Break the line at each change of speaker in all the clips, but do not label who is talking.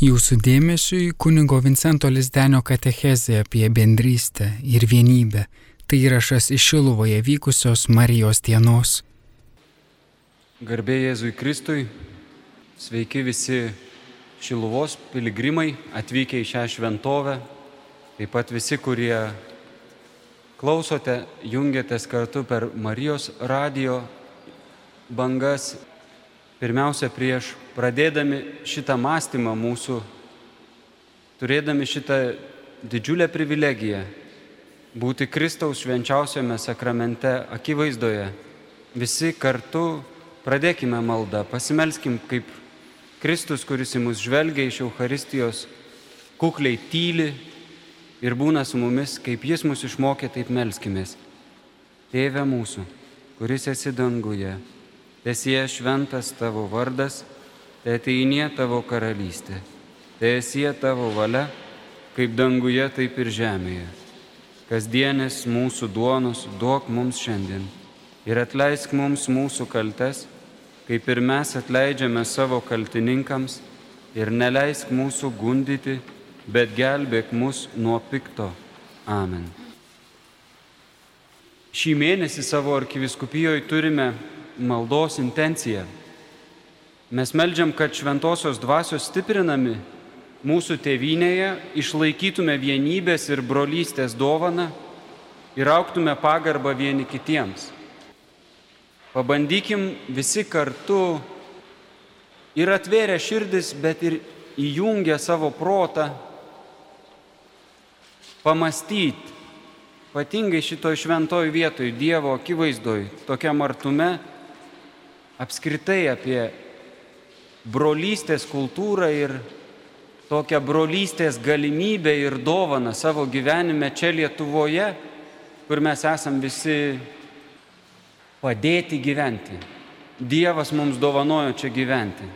Jūsų dėmesiui kunigo Vincento Lizdenio katechezė apie bendrystę ir vienybę. Tai įrašas iš Šiluvoje vykusios Marijos dienos.
Garbė Jėzui Kristui, sveiki visi Šiluvos piligrimai atvykę į šią šventovę, taip pat visi, kurie klausote, jungiatės kartu per Marijos radio bangas Pirmiausia, prieš pradėdami šitą mąstymą mūsų, turėdami šitą didžiulę privilegiją būti Kristaus švenčiausiame sakramente akivaizdoje, visi kartu pradėkime maldą, pasimelskim kaip Kristus, kuris į mus žvelgia iš Euharistijos, kukliai tyli ir būna su mumis, kaip Jis mus išmokė, taip melskimės. Tėve mūsų, kuris esi danguje Tesie šventas tavo vardas, te ateinie tavo karalystė, tesie tavo valia, kaip danguje, taip ir žemėje. Kasdienės mūsų duonos duok mums šiandien ir atleisk mums mūsų kaltes, kaip ir mes atleidžiame savo kaltininkams ir neleisk mūsų gundyti, bet gelbėk mus nuo pikto. Amen. Šį mėnesį savo arkiviskupijoje turime maldos intenciją. Mes melžiam, kad šventosios dvasios stiprinami mūsų tėvynėje išlaikytume vienybės ir brolystės dovaną ir auktume pagarbą vieni kitiems. Pabandykim visi kartu ir atvėrę širdis, bet ir įjungę savo protą, pamastyti, ypatingai šitoj šventoj vietoj, Dievo akivaizdoj, tokiam artume, apskritai apie brolystės kultūrą ir tokią brolystės galimybę ir dovaną savo gyvenime čia Lietuvoje, kur mes esam visi padėti gyventi. Dievas mums dovanojo čia gyventi.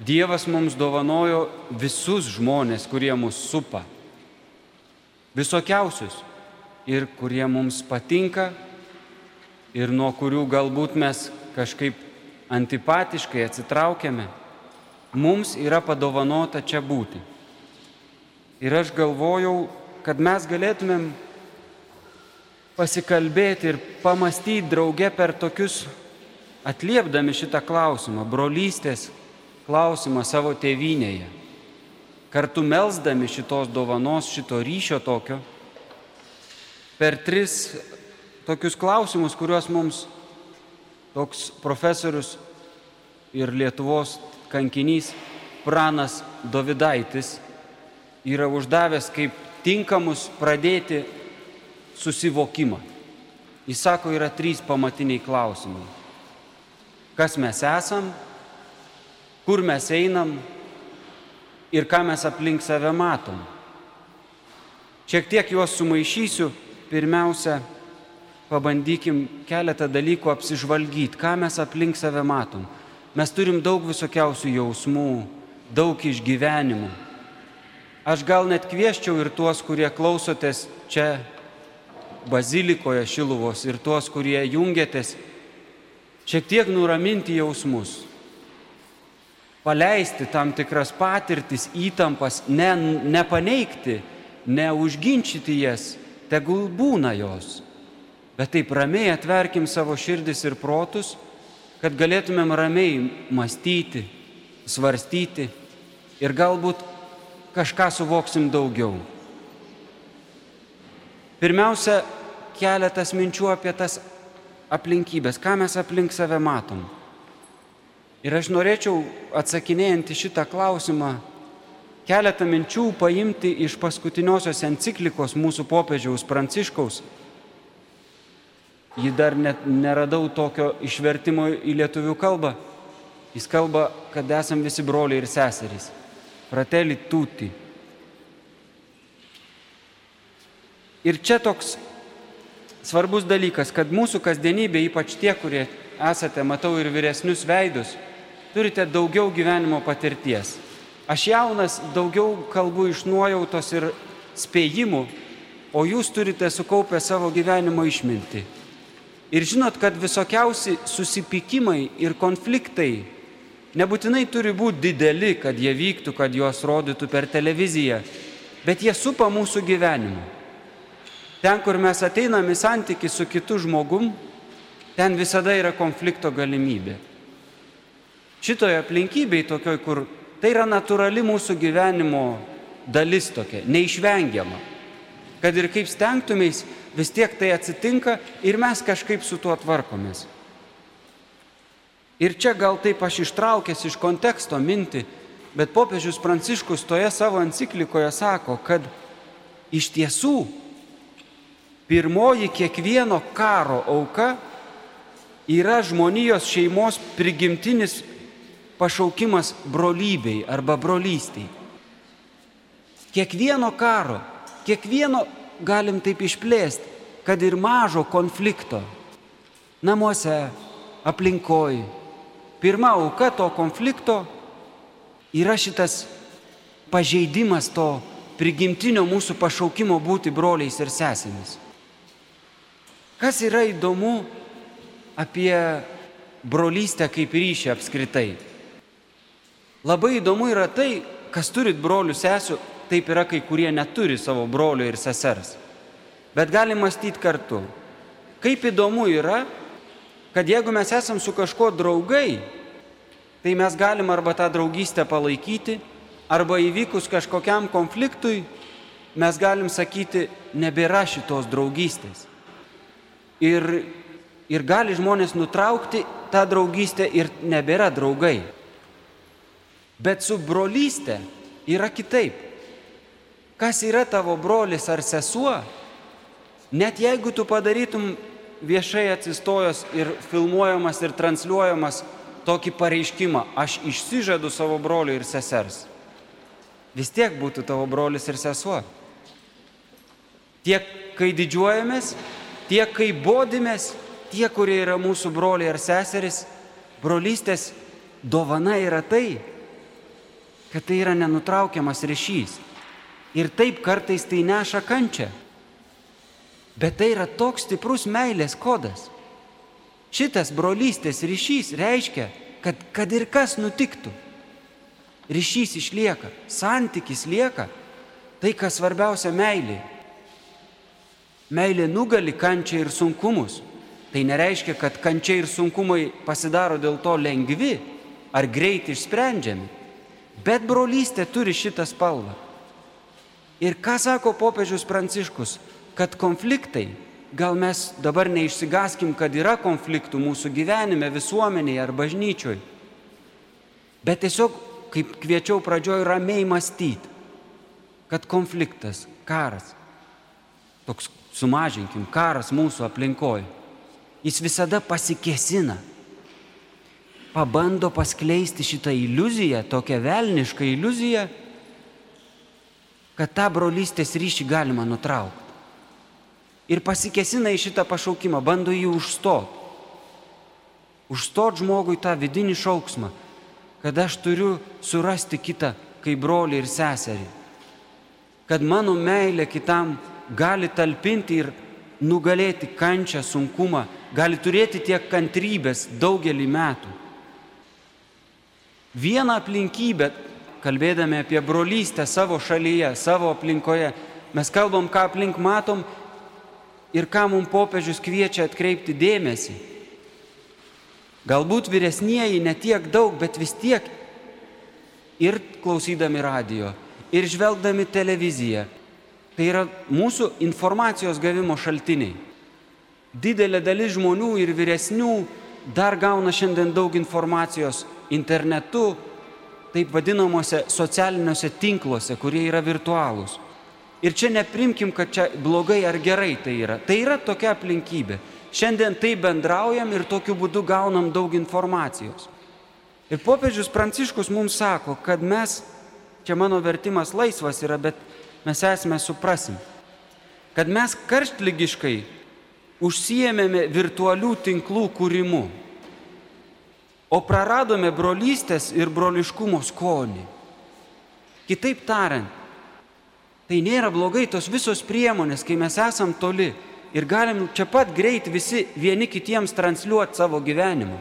Dievas mums dovanojo visus žmonės, kurie mus supa. Visokiausius. Ir kurie mums patinka ir nuo kurių galbūt mes kažkaip antipatiškai atsitraukiame, mums yra padovanota čia būti. Ir aš galvojau, kad mes galėtumėm pasikalbėti ir pamastyti drauge per tokius, atliepdami šitą klausimą, brolystės klausimą savo tėvynėje. Kartu melzdami šitos dovanos, šito ryšio tokio, per tris tokius klausimus, kuriuos mums toks profesorius ir Lietuvos kankinys Pranas Dovidaitis yra uždavęs kaip tinkamus pradėti susivokimą. Jis sako, yra trys pamatiniai klausimai. Kas mes esam, kur mes einam ir ką mes aplink save matom. Šiek tiek juos sumaišysiu. Pirmiausia, pabandykim keletą dalykų apsižvalgyti, ką mes aplink save matom. Mes turim daug visokiausių jausmų, daug išgyvenimų. Aš gal net kvieščiau ir tuos, kurie klausotės čia bazilikoje Šiluvos ir tuos, kurie jungiatės, šiek tiek nuraminti jausmus. Paleisti tam tikras patirtis, įtampas, ne, nepaneigti, neužginčyti jas, tegul būna jos bet taip ramiai atverkim savo širdis ir protus, kad galėtumėm ramiai mąstyti, svarstyti ir galbūt kažką suvoksim daugiau. Pirmiausia, keletas minčių apie tas aplinkybės, ką mes aplink save matom. Ir aš norėčiau atsakinėjant į šitą klausimą keletą minčių paimti iš paskutiniosios enciklikos mūsų popiežiaus Pranciškaus jį dar net neradau tokio išvertimo į lietuvių kalbą. Jis kalba, kad esam visi broliai ir seserys. Fratelli tutti. Ir čia toks svarbus dalykas, kad mūsų kasdienybė, ypač tie, kurie esate, matau ir vyresnius veidus, turite daugiau gyvenimo patirties. Aš jaunas daugiau kalbu iš nuojautos ir spėjimų, o jūs turite sukaupę savo gyvenimo išminti. Ir žinot, kad visokiausi susipykimai ir konfliktai Nebūtinai turi būti dideli, kad jie vyktų, kad juos rodytų per televiziją, bet jie supa mūsų gyvenimą. Ten, kur mes ateiname į santyki su kitu žmogum, ten visada yra konflikto galimybė. Šitoje aplinkybėje tokioj, kur tai yra natūrali mūsų gyvenimo dalis tokia, neišvengiama. Kad ir kaip stengtumės, vis tiek tai atsitinka ir mes kažkaip su tuo tvarkomės. Ir čia gal taip aš ištraukęs iš konteksto mintį, bet popiežius Pranciškus toje savo enciklikoje sako, kad iš tiesų pirmoji kiekvieno karo auka yra žmonijos šeimos prigimtinis pašaukimas brolybei arba brolystiai. Kiekvieno karo, kiekvieno galim taip išplėsti, kad ir mažo konflikto namuose, aplinkoje. Pirma auka to konflikto yra šitas pažeidimas to prigimtinio mūsų pašaukimo būti broliais ir sesėmis. Kas yra įdomu apie brolystę kaip ryšį apskritai? Labai įdomu yra tai, kas turit brolių sesų, taip yra kai kurie neturi savo brolių ir sesers. Bet galim mąstyti kartu. Kaip įdomu yra, kad jeigu mes esam su kažkuo draugai, tai mes galim arba tą draugystę palaikyti, arba įvykus kažkokiam konfliktui, mes galim sakyti, nebėra šitos draugystės. Ir, ir gali žmonės nutraukti tą draugystę ir nebėra draugai. Bet su brolystė yra kitaip kas yra tavo brolis ar sesuo, net jeigu tu padarytum viešai atsistojęs ir filmuojamas ir transliuojamas tokį pareiškimą, aš išsižadu savo brolių ir sesers, vis tiek būtų tavo brolis ir sesuo. Tiek kai didžiuojamės, tiek kai bodimės, tie, kurie yra mūsų broliai ar seseris, brolystės dovana yra tai, kad tai yra nenutraukiamas ryšys. Ir taip kartais tai neša kančią. Bet tai yra toks stiprus meilės kodas. Šitas brolystės ryšys reiškia, kad kad ir kas nutiktų, ryšys išlieka, santykis lieka, tai kas svarbiausia meilė. Meilė nugali kančią ir sunkumus. Tai nereiškia, kad kančia ir sunkumai pasidaro dėl to lengvi ar greit išsprendžiami. Bet brolystė turi šitą spalvą. Ir ką sako popiežius Pranciškus, kad konfliktai, gal mes dabar neišsigaskim, kad yra konfliktų mūsų gyvenime, visuomenėje ar bažnyčioj, bet tiesiog, kaip kviečiau pradžioj, ramiai mąstyti, kad konfliktas, karas, toks sumažinkim, karas mūsų aplinkoje, jis visada pasikesina, pabando paskleisti šitą iliuziją, tokią velnišką iliuziją, kad tą brolystės ryšį galima nutraukti. Ir pasikesina į šitą pašaukimą, bando jį užstot. Užstot žmogui tą vidinį šauksmą, kad aš turiu surasti kitą kaip brolį ir seserį. Kad mano meilė kitam gali talpinti ir nugalėti kančią, sunkumą, gali turėti tiek kantrybės daugelį metų. Vieną aplinkybę kalbėdami apie brolystę savo šalyje, savo aplinkoje, mes kalbam, ką aplink matom ir ką mums popiežius kviečia atkreipti dėmesį. Galbūt vyresnieji netiek daug, bet vis tiek ir klausydami radio, ir žvelgdami televiziją. Tai yra mūsų informacijos gavimo šaltiniai. Didelė dalis žmonių ir vyresnių dar gauna šiandien daug informacijos internetu, taip vadinamuose socialiniuose tinkluose, kurie yra virtualūs. Ir čia neprimkim, kad čia blogai ar gerai tai yra. Tai yra tokia aplinkybė. Šiandien tai bendraujam ir tokiu būdu gaunam daug informacijos. Ir popiežius Pranciškus mums sako, kad mes, čia mano vertimas laisvas yra, bet mes esame suprasim, kad mes karštlygiškai užsijėmėme virtualių tinklų kūrimu o praradome brolystės ir broliškumo skonį. Kitaip tariant, tai nėra blogai tos visos priemonės, kai mes esam toli ir galim čia pat greit visi vieni kitiems transliuoti savo gyvenimą.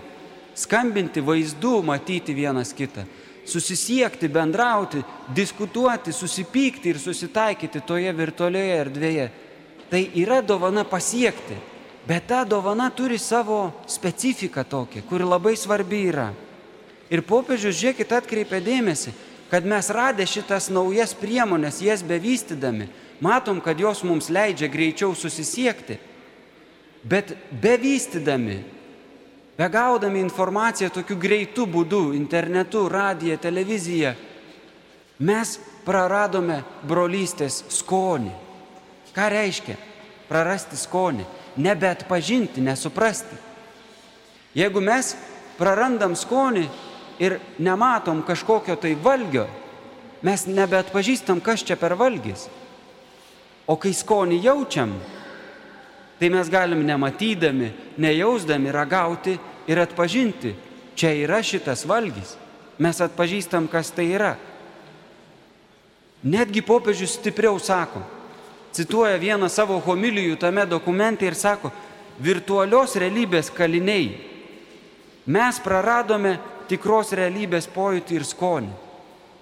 skambinti vaizdu, matyti vienas kitą, susisiekti, bendrauti, diskutuoti, susipykti ir susitaikyti toje virtualioje erdvėje. Tai yra dovana pasiekti, bet ta dovana turi savo specifiką tokią, kuri labai svarbi yra. Ir popiežius, žiūrėkit, atkreipia dėmesį, kad mes radę šitas naujas priemonės, jas bevystydami, matom, kad jos mums leidžia greičiau susisiekti, bet bevystydami begaudami informaciją tokiu greitu būdu, internetu, radiją, televiziją, mes praradome brolystės skonį. Ką reiškia prarasti skonį? Nebeatpažinti, nesuprasti. Jeigu mes prarandam skonį ir nematom kažkokio tai valgio, mes nebeatpažįstam, kas čia per valgys. O kai skonį jaučiam, tai mes galim nematydami, nejausdami ragauti ir atpažinti, čia yra šitas valgys. Mes atpažįstam, kas tai yra. Netgi popiežius stipriau sako, cituoja vieną savo homilijų tame dokumente ir sako, virtualios realybės kaliniai. Mes praradome tikros realybės pojūtį ir skonį.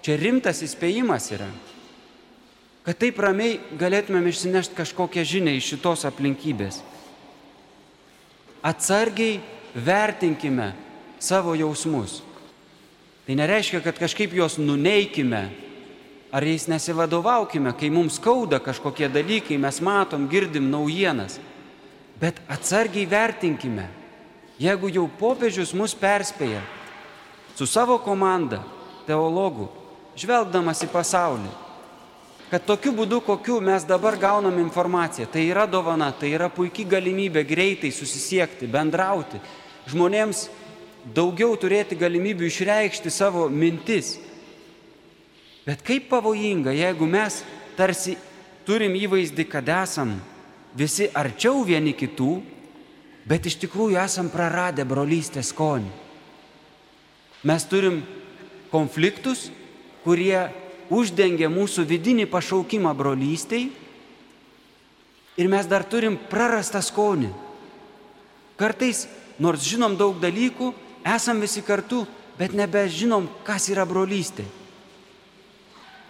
Čia rimtas įspėjimas yra kad taip ramiai galėtumėm išsinešti kažkokią žinią iš šitos aplinkybės. Atsargiai vertinkime savo jausmus. Tai nereiškia, kad kažkaip juos nuneikime ar jais nesivadovaukime, kai mums skauda kažkokie dalykai, mes matom, girdim naujienas. Bet atsargiai vertinkime. Jeigu jau popiežius mus perspėja su savo komanda teologų, žvelgdamas į pasaulį, kad tokiu būdu, kokiu mes dabar gaunam informaciją, tai yra dovana, tai yra puikia galimybė greitai susisiekti, bendrauti, žmonėms daugiau turėti galimybių išreikšti savo mintis. Bet kaip pavojinga, jeigu mes tarsi turim įvaizdį, kad esam visi arčiau vieni kitų, bet iš tikrųjų esam praradę brolystės skonį. Mes turim konfliktus, kurie uždengia mūsų vidinį pašaukimą brolystiai ir mes dar turim prarastą skonį. Kartais, nors žinom daug dalykų, esam visi kartu, bet nebežinom, kas yra brolystė.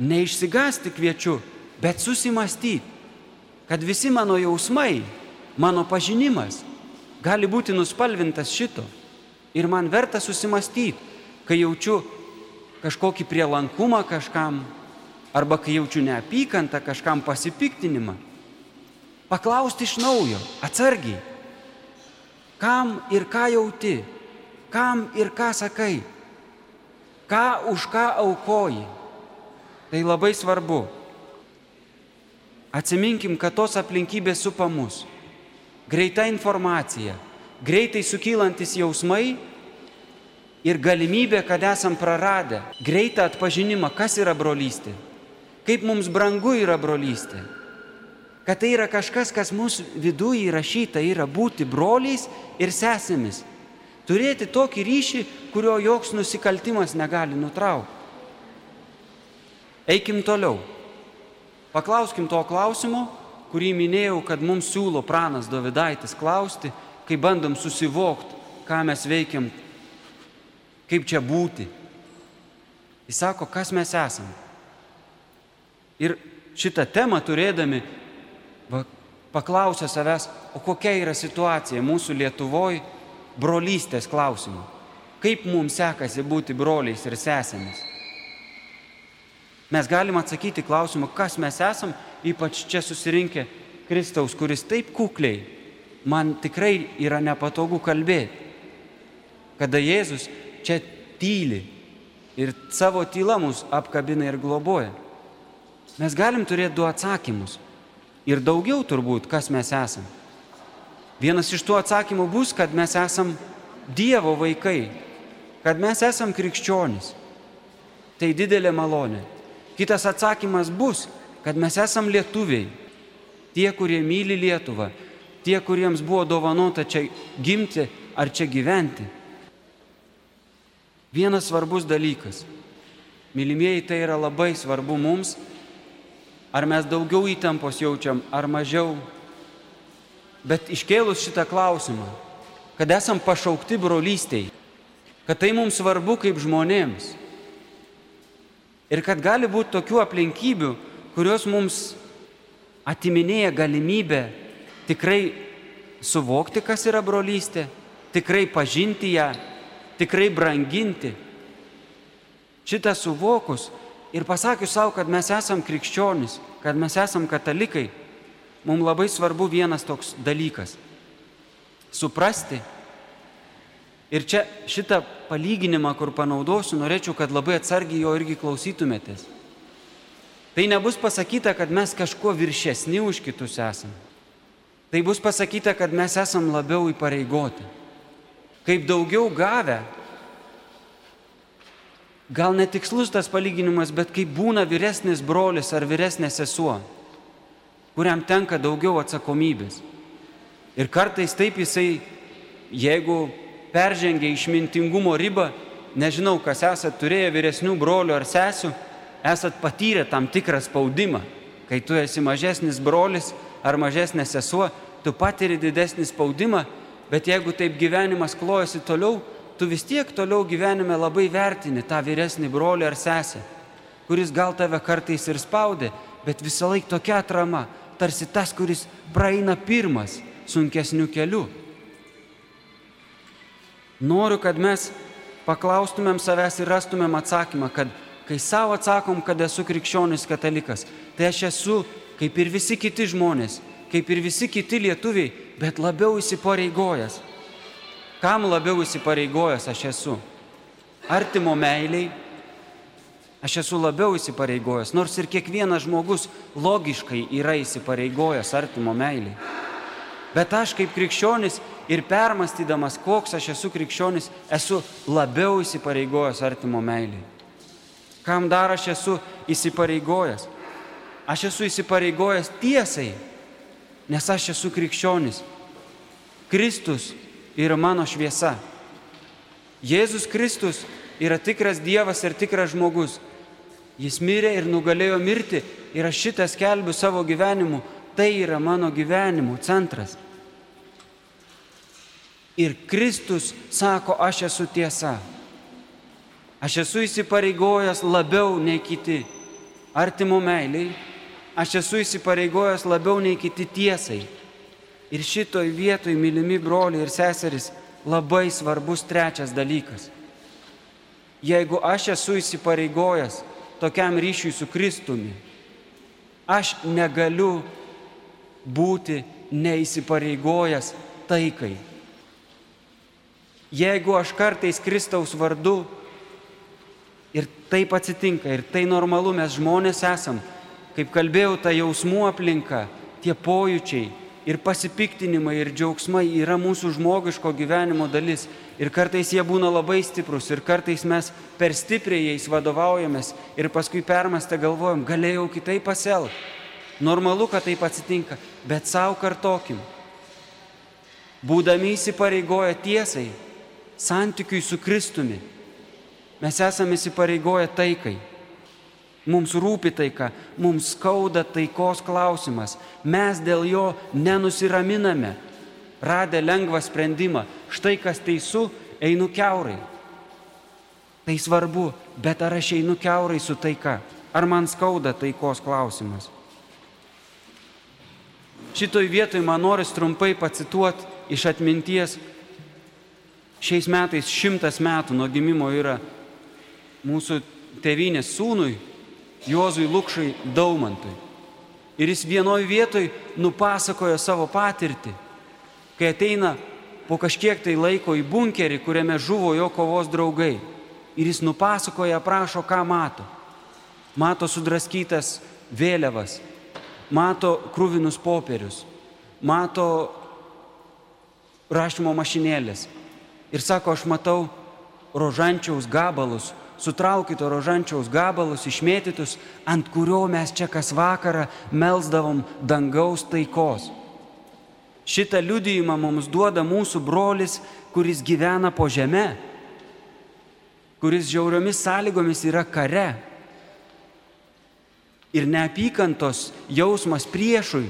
Neišsigasti kviečiu, bet susimastyti, kad visi mano jausmai, mano pažinimas gali būti nuspalvintas šito. Ir man verta susimastyti, kai jaučiu kažkokį prielankumą kažkam, arba kai jaučiu neapykantą kažkam pasipiktinimą, paklausti iš naujo, atsargiai, kam ir ką jauti, kam ir ką sakai, ką už ką aukoji. Tai labai svarbu. Atsiminkim, kad tos aplinkybės supa mus. Greita informacija, greitai sukylantis jausmai ir galimybė, kad esam praradę greitą atpažinimą, kas yra brolystė, kaip mums brangu yra brolystė, kad tai yra kažkas, kas mūsų viduje įrašyta, yra būti broliais ir sesėmis, turėti tokį ryšį, kurio joks nusikaltimas negali nutraukti. Eikim toliau. Paklauskim to klausimo, kurį minėjau, kad mums siūlo pranas Davidaitis klausti, kai bandom susivokti, ką mes veikiam kaip čia būti. Jis sako, kas mes esame. Ir šitą temą turėdami, va, paklausė savęs, o kokia yra situacija mūsų Lietuvoje brolystės klausimu. Kaip mums sekasi būti broliais ir sesėmis. Mes galim atsakyti klausimą, kas mes esam, ypač čia susirinkę Kristaus, kuris taip kukliai, man tikrai yra nepatogu kalbėti. Kada Jėzus čia tyli ir savo tyla mus apkabina ir globoja. Mes galim turėti du atsakymus. Ir daugiau turbūt, kas mes esame. Vienas iš tų atsakymų bus, kad mes esam Dievo vaikai, kad mes esam krikščionys. Tai didelė malonė. Kitas atsakymas bus, kad mes esam lietuviai. Tie, kurie myli Lietuvą, tie, kuriems buvo dovanota čia gimti ar čia gyventi. Vienas svarbus dalykas. Mylimieji, tai yra labai svarbu mums. Ar mes daugiau įtampos jaučiam, ar mažiau. Bet iškėlus šitą klausimą, kad esam pašaukti brolystiai, Kad tai mums svarbu kaip žmonėms. Ir kad gali būti tokių aplinkybių, kurios mums atiminėja galimybę tikrai suvokti, kas yra brolystė, tikrai pažinti ją, tikrai branginti. Šitą suvokus ir pasakius savo, kad mes esam krikščionys, kad mes esam katalikai, mums labai svarbu vienas toks dalykas - suprasti. Ir čia šitą palyginimą, kur panaudosiu, norėčiau, kad labai atsargiai jo irgi klausytumėtės. Tai nebus pasakyta, kad mes kažkuo viršesni už kitus esame. Tai bus pasakyta, kad mes esam labiau įpareigoti. Kaip daugiau gavę, gal netikslus tas palyginimas, bet kaip būna vyresnis brolis ar vyresnė sesuo, kuriam tenka daugiau atsakomybės. Ir kartais taip jisai, jeigu peržengia išmintingumo ribą, nežinau, kas esate turėję vyresnių brolių ar sesių, esat patyrę tam tikrą spaudimą. Kai tu esi mažesnis brolis ar mažesnė sesuo, tu patiri didesnį spaudimą, bet jeigu taip gyvenimas klojasi toliau, tu vis tiek toliau gyvenime labai vertini tą vyresnį brolį ar sesę, kuris gal tave kartais ir spaudė, bet visą laiką tokia atrama, tarsi tas, kuris praeina pirmas sunkesnių kelių. Noriu, kad mes paklaustumėm savęs ir rastumėm atsakymą, kad kai savo atsakom, kad esu krikščionis katalikas, tai aš esu kaip ir visi kiti žmonės, kaip ir visi kiti lietuviai, bet labiau įsipareigojęs. Kam labiau įsipareigojęs aš esu? Artimo meiliai. Aš esu labiau įsipareigojęs, nors ir kiekvienas žmogus logiškai yra įsipareigojęs artimo meiliai. Bet aš kaip krikščionis ir permastydamas, koks aš esu krikščionis, esu labiau įsipareigojęs artimo meiliai. Kam dar aš esu įsipareigojęs? Aš esu įsipareigojęs tiesai, nes aš esu krikščionis. Kristus yra mano šviesa. Jėzus Kristus yra tikras Dievas ir tikras žmogus. Jis mirė ir nugalėjo mirti ir aš šitą skelbiu savo gyvenimu. Tai yra mano gyvenimo centras. Ir Kristus sako, aš esu tiesa. Aš esu įsipareigojęs labiau nei kiti artimo meiliai, aš esu įsipareigojęs labiau nei kiti tiesai. Ir šitoj vietoj, mylimi broliai ir seserys, labai svarbus trečias dalykas. Jeigu aš esu įsipareigojęs tokiam ryšiui su Kristumi, aš negaliu būti neįsipareigojęs taikai. Jeigu aš kartais Kristaus vardu Ir taip atsitinka, ir tai normalu, mes žmonės esam. Kaip kalbėjau, ta jausmų aplinka, tie pojūčiai ir pasipiktinimai ir džiaugsmai yra mūsų žmogiško gyvenimo dalis. Ir kartais jie būna labai stiprus, ir kartais mes per stipriai jais vadovaujamės ir paskui permastę galvojam, galėjau kitaip pasielgti. Normalu, kad taip atsitinka, bet savo kartokim. Būdami įsipareigoję tiesai, santykiui su Kristumi, Mes esame įsipareigoję taikai. Mums rūpi taika, mums skauda taikos klausimas. Mes dėl jo nenusiraminame, radę lengvą sprendimą. Štai kas teisų, einu keurai. Tai svarbu, bet ar aš einu keurai su taika? Ar man skauda taikos klausimas? Šitoj vietoj man noris trumpai pacituoti iš atminties. Šiais metais šimtas metų nuo gimimo yra mūsų tėvynės sūnui, Juozui Lukšai Daumantui. Ir jis vienoje vietoje nupasakojo savo patirtį, kai ateina po kažkiek tai laiko į bunkerį, kuriame žuvo jo kovos draugai. Ir jis nupasakoja, aprašo, ką mato. Mato sudraskytas vėliavas, mato krūvinus popierius, mato rašymo mašinėlės. Ir sako, aš matau rožančiaus gabalus, sutraukito rožančiaus gabalus išmėtytus, ant kurio mes čia kas vakarą melzdavom dangaus taikos. Šitą liudijimą mums duoda mūsų brolis, kuris gyvena po žemę, kuris žiauriomis sąlygomis yra kare. Ir neapykantos jausmas priešui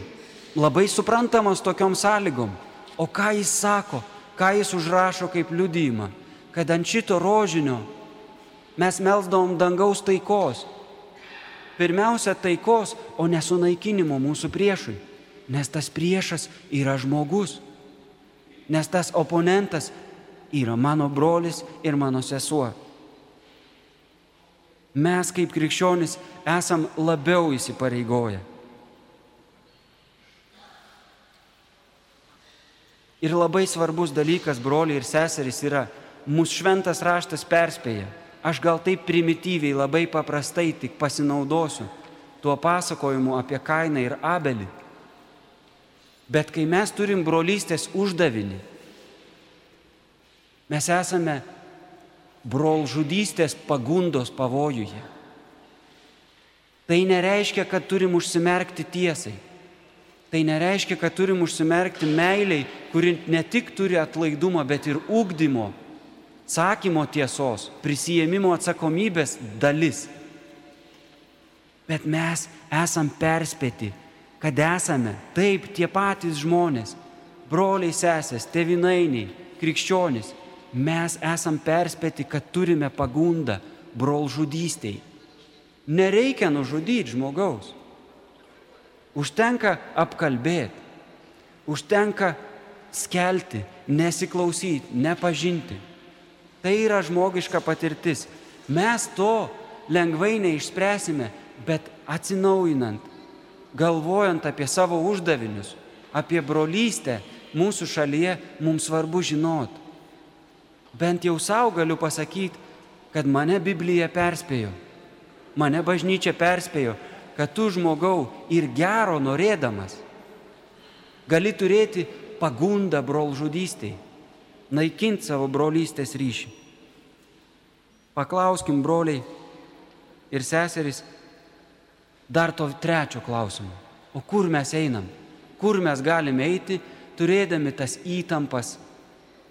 labai suprantamas tokiom sąlygom. O ką jis sako, ką jis užrašo kaip liudijimą? kad ant šito rožinio mes melsdavom dangaus taikos. Pirmiausia taikos, o nesunaikinimo mūsų priešui. Nes tas priešas yra žmogus. Nes tas oponentas yra mano brolis ir mano sesuo. Mes kaip krikščionis esam labiau įsipareigoję. Ir labai svarbus dalykas, broliai ir seserys, yra, mūsų šventas raštas perspėja. Aš gal taip primityviai, labai paprastai tik pasinaudosiu tuo pasakojimu apie Kainą ir Abelį. Bet kai mes turim brolystės uždavinį, mes esame brolžudystės pagundos pavojuje. Tai nereiškia, kad turim užsimerkti tiesai. Tai nereiškia, kad turim užsimerkti meiliai, kuri ne tik turi atlaidumą, bet ir ūkdymo, sakymo tiesos, prisijėmimo atsakomybės dalis. Bet mes esam perspėti, kad esame taip tie patys žmonės, broliai sesės, tevinainiai, krikščionys. Mes esam perspėti, kad turime pagundą brolžudystiai. Nereikia nužudyti žmogaus. Užtenka apkalbėti, užtenka skelti, nesiklausyti, nepažinti. Tai yra žmogiška patirtis. Mes to lengvai neišspręsime, bet atsinaujinant, galvojant apie savo uždavinius, apie brolystę mūsų šalyje, mums svarbu žinot. Bent jau savo galiu pasakyti, kad mane Biblija perspėjo, mane bažnyčia perspėjo, kad tu žmogau ir gero norėdamas gali turėti pagundą brolžudystiai, naikinti savo brolystės ryšį. Paklauskim broliai ir seserys dar to trečio klausimo. O kur mes einam? Kur mes galime eiti, turėdami tas įtampas,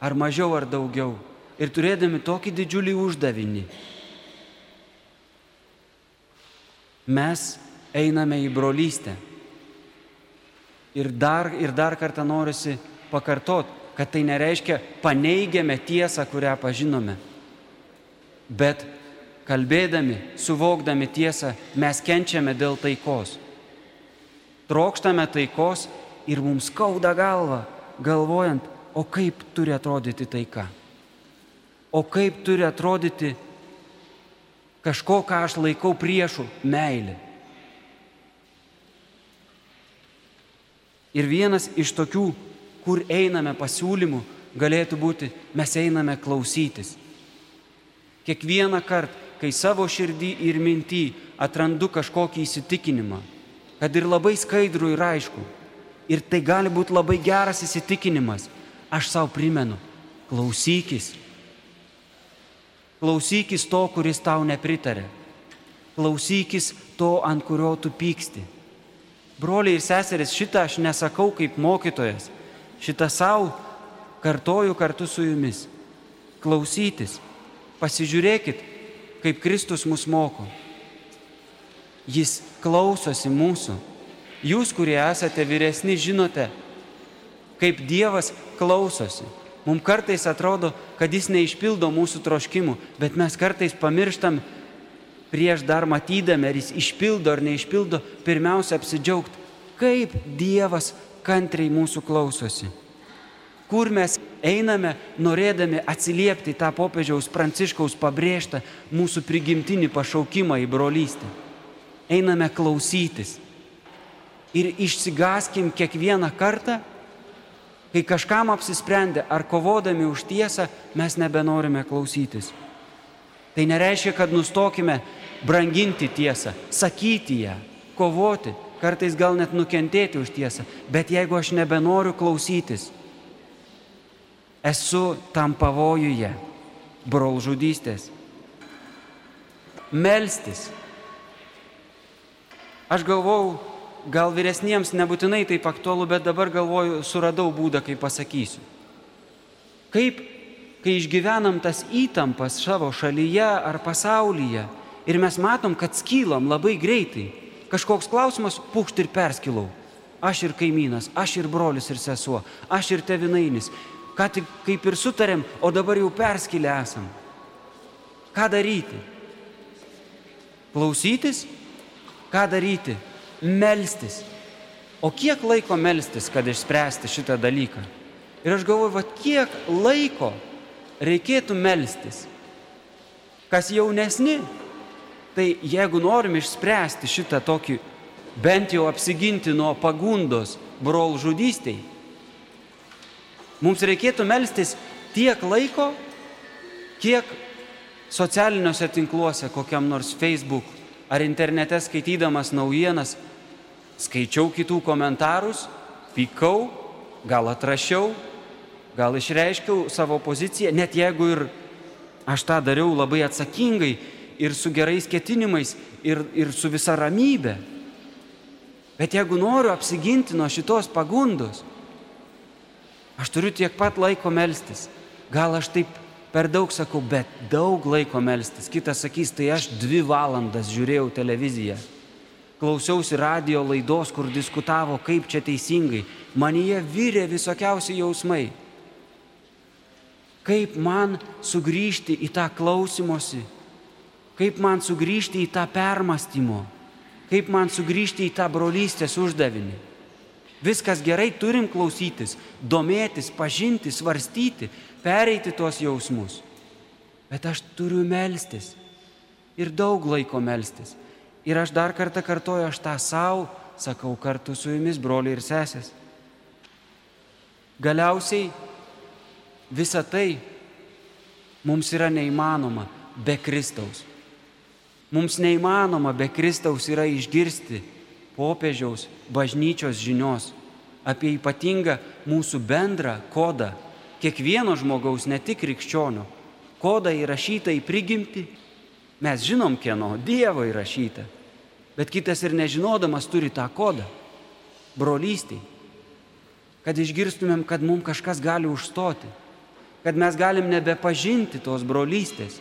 ar mažiau ar daugiau, ir turėdami tokį didžiulį uždavinį. Mes einame į brolystę. Ir dar, ir dar kartą norisi pakartot, kad tai nereiškia paneigiame tiesą, kurią pažinome. Bet kalbėdami, suvokdami tiesą, mes kenčiame dėl taikos. Trokštame taikos ir mums skauda galva, galvojant, o kaip turi atrodyti taika. O kaip turi atrodyti kažko, ką aš laikau priešų - meilė. Ir vienas iš tokių, kur einame pasiūlymų, galėtų būti, mes einame klausytis. Kiekvieną kartą, kai savo širdį ir mintį atrandu kažkokį įsitikinimą, kad ir labai skaidrų ir aišku, ir tai gali būti labai geras įsitikinimas, aš savo primenu, klausykis. Klausykis to, kuris tau nepritarė. Klausykis to, ant kurio tu pyksti. Broliai ir seserys, šitą aš nesakau kaip mokytojas, šitą savo kartoju kartu su jumis. Klausytis, pasižiūrėkit, kaip Kristus mus moko. Jis klausosi mūsų. Jūs, kurie esate vyresni, žinote, kaip Dievas klausosi. Mums kartais atrodo, kad Jis neišpildo mūsų troškimų, bet mes kartais pamirštam prieš dar matydami, ar jis išpildo ar neišpildo, pirmiausia apsidžiaugti, kaip Dievas kantriai mūsų klausosi. Kur mes einame, norėdami atsiliepti tą popiežiaus pranciškaus pabrėžtą mūsų prigimtinį pašaukimą į brolystę. Einame klausytis. Ir išsigaskim kiekvieną kartą, kai kažkam apsisprendę ar kovodami už tiesą, mes nebenorime klausytis. Tai nereiškia, kad nustokime branginti tiesą, sakyti ją, kovoti, kartais gal net nukentėti už tiesą. Bet jeigu aš nebenoriu klausytis, esu tam pavojuje brolžudystės. Melstis. Aš galvau, gal vyresniems nebūtinai taip aktualu, bet dabar galvoju, suradau būdą, kaip pasakysiu. Kaip kai išgyvenam tas įtampas savo šalyje ar pasaulyje ir mes matom, kad skylam labai greitai, kažkoks klausimas, pukšt ir perskilau. Aš ir kaimynas, aš ir brolis ir sesuo, aš ir tevinainis. ką tik kaip ir sutarėm, o dabar jau perskilę esam. Ką daryti? Klausytis? Ką daryti? Melstis. O kiek laiko melstis, kad išspręsti šitą dalyką? Ir aš galvoju, va kiek laiko reikėtų melstis. Kas jaunesni, tai jeigu norim išspręsti šitą tokį, bent jau apsiginti nuo pagundos brol žudystiai, mums reikėtų melstis tiek laiko, kiek socialiniuose tinkluose, kokiam nors Facebook ar internete skaitydamas naujienas, skaičiau kitų komentarus, pykau, gal atrašiau, gal išreiškiau savo poziciją, net jeigu ir aš tą dariau labai atsakingai ir su gerais ketinimais ir, ir su visa ramybė. Bet jeigu noriu apsiginti nuo šitos pagundos, aš turiu tiek pat laiko melstis. Gal aš taip per daug sakau, bet daug laiko melstis. Kitas sakys, tai aš dvi valandas žiūrėjau televiziją. Klausiausi radio laidos, kur diskutavo, kaip čia teisingai. Manyje vyrė visokiausi jausmai. Kaip man sugrįžti į tą klausimosi, kaip man sugrįžti į tą permastymo, kaip man sugrįžti į tą brolystės uždavinį. Viskas gerai, turim klausytis, domėtis, pažinti, svarstyti, pereiti tuos jausmus. Bet aš turiu melstis ir daug laiko melstis. Ir aš dar kartą kartoju, aš tą savo sakau kartu su jumis, broliai ir sesės. Galiausiai visa tai mums yra neįmanoma be Kristaus. Mums neįmanoma be Kristaus yra išgirsti popiežiaus bažnyčios žinios apie ypatingą mūsų bendrą kodą kiekvieno žmogaus, ne tik krikščionio, kodą įrašytą į prigimti. Mes žinom, kieno Dievo įrašyta, bet kitas ir nežinodamas turi tą kodą - brolystiai. Kad išgirstumėm, kad mums kažkas gali užstoti, kad mes galim nebepažinti tos brolystės.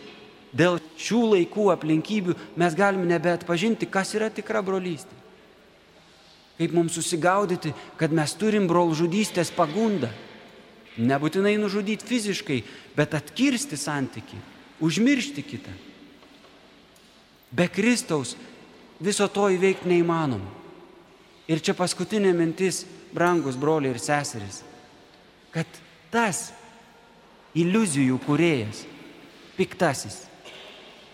Dėl šių laikų aplinkybių mes galim nebeatpažinti, kas yra tikra brolystė. Kaip mums susigaudyti, kad mes turim brolžudystės pagundą Nebūtinai nužudyti fiziškai, bet atkirsti santyki, užmiršti kitą. Be Kristaus viso to įveikti neįmanoma. Ir čia paskutinė mintis, brangus broliai ir seserys, kad tas iliuzijų kuriejas, piktasis,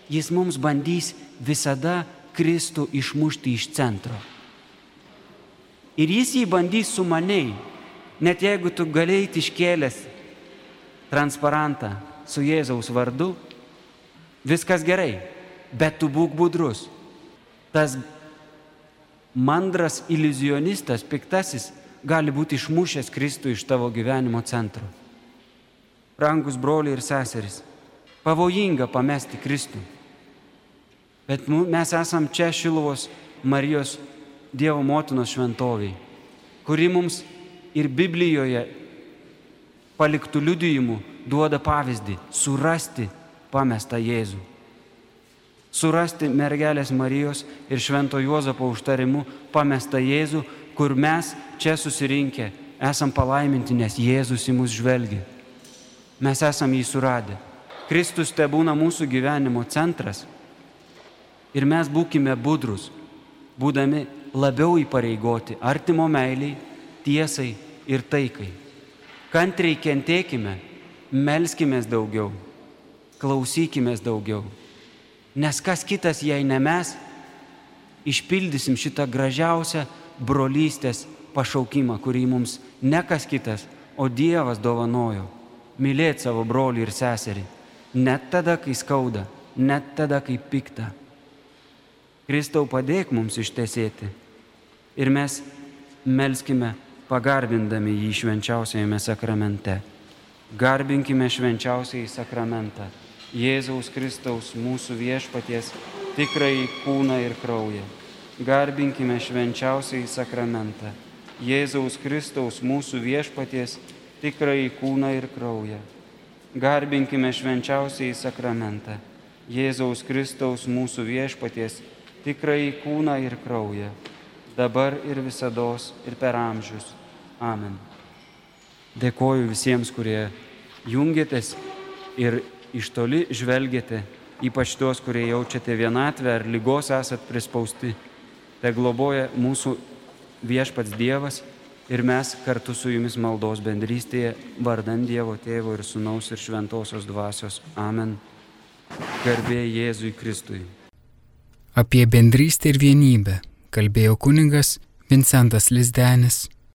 jis mums bandys visada Kristų išmušti iš centro. Ir jis jį bandys sumaniai, Net jeigu tu galėjai iškėlęs transparantą su Jėzaus vardu, viskas gerai, bet tu būk budrus. Tas mandras iliuzionistas, piktasis, gali būti išmušęs Kristų iš tavo gyvenimo centro. Rangus broliai ir seserys, pavojinga pamesti Kristų. Bet mes esam čia Šiluvos Marijos Dievo motinos šventoviai, kuri mums ir Biblijoje paliktų liudijimų duoda pavyzdį - surasti pamestą Jėzų. Surasti mergelės Marijos ir Švento Juozapo užtarimu pamestą Jėzų, kur mes čia susirinkę esam palaiminti, nes Jėzus į mus žvelgia. Mes esam jį suradę. Kristus te būna mūsų gyvenimo centras. Ir mes būkime budrus, būdami labiau įpareigoti artimo meiliai tiesai ir taikai. Kantriai kentėkime, melskime daugiau, klausykime daugiau. Nes kas kitas, jei ne mes, išpildysim šitą gražiausią brolystės pašaukimą, kurį mums ne kas kitas, o Dievas dovanojo. Mylėti savo brolį ir seserį. Net tada, kai skauda, net tada, kai pikta. Kristau padėk mums ištesėti. Ir mes melskime pagarbindami jį švenčiausiajame sakramente. Garbinkime švenčiausiai sakramentą, Jėzaus Kristaus mūsų viešpaties tikrai kūną ir kraują. Garbinkime švenčiausiai sakramentą, Jėzaus Kristaus mūsų viešpaties tikrai kūną ir kraują. Garbinkime švenčiausiai sakramentą, Jėzaus Kristaus mūsų viešpaties tikrai kūną ir kraują dabar ir visada ir per amžius. Amen. Dėkoju visiems, kurie jungiatės ir iš toli žvelgiate, ypač tuos, kurie jaučiate vienatvę ar lygos esat prispausti. Te globoja mūsų viešpats Dievas ir mes kartu su jumis maldos bendrystėje vardant Dievo Tėvo ir Sūnaus ir Šventosios Dvasios. Amen. Garbė Jėzui Kristui.
Apie bendrystę ir vienybę kalbėjo kuningas Vincentas Lizdenis.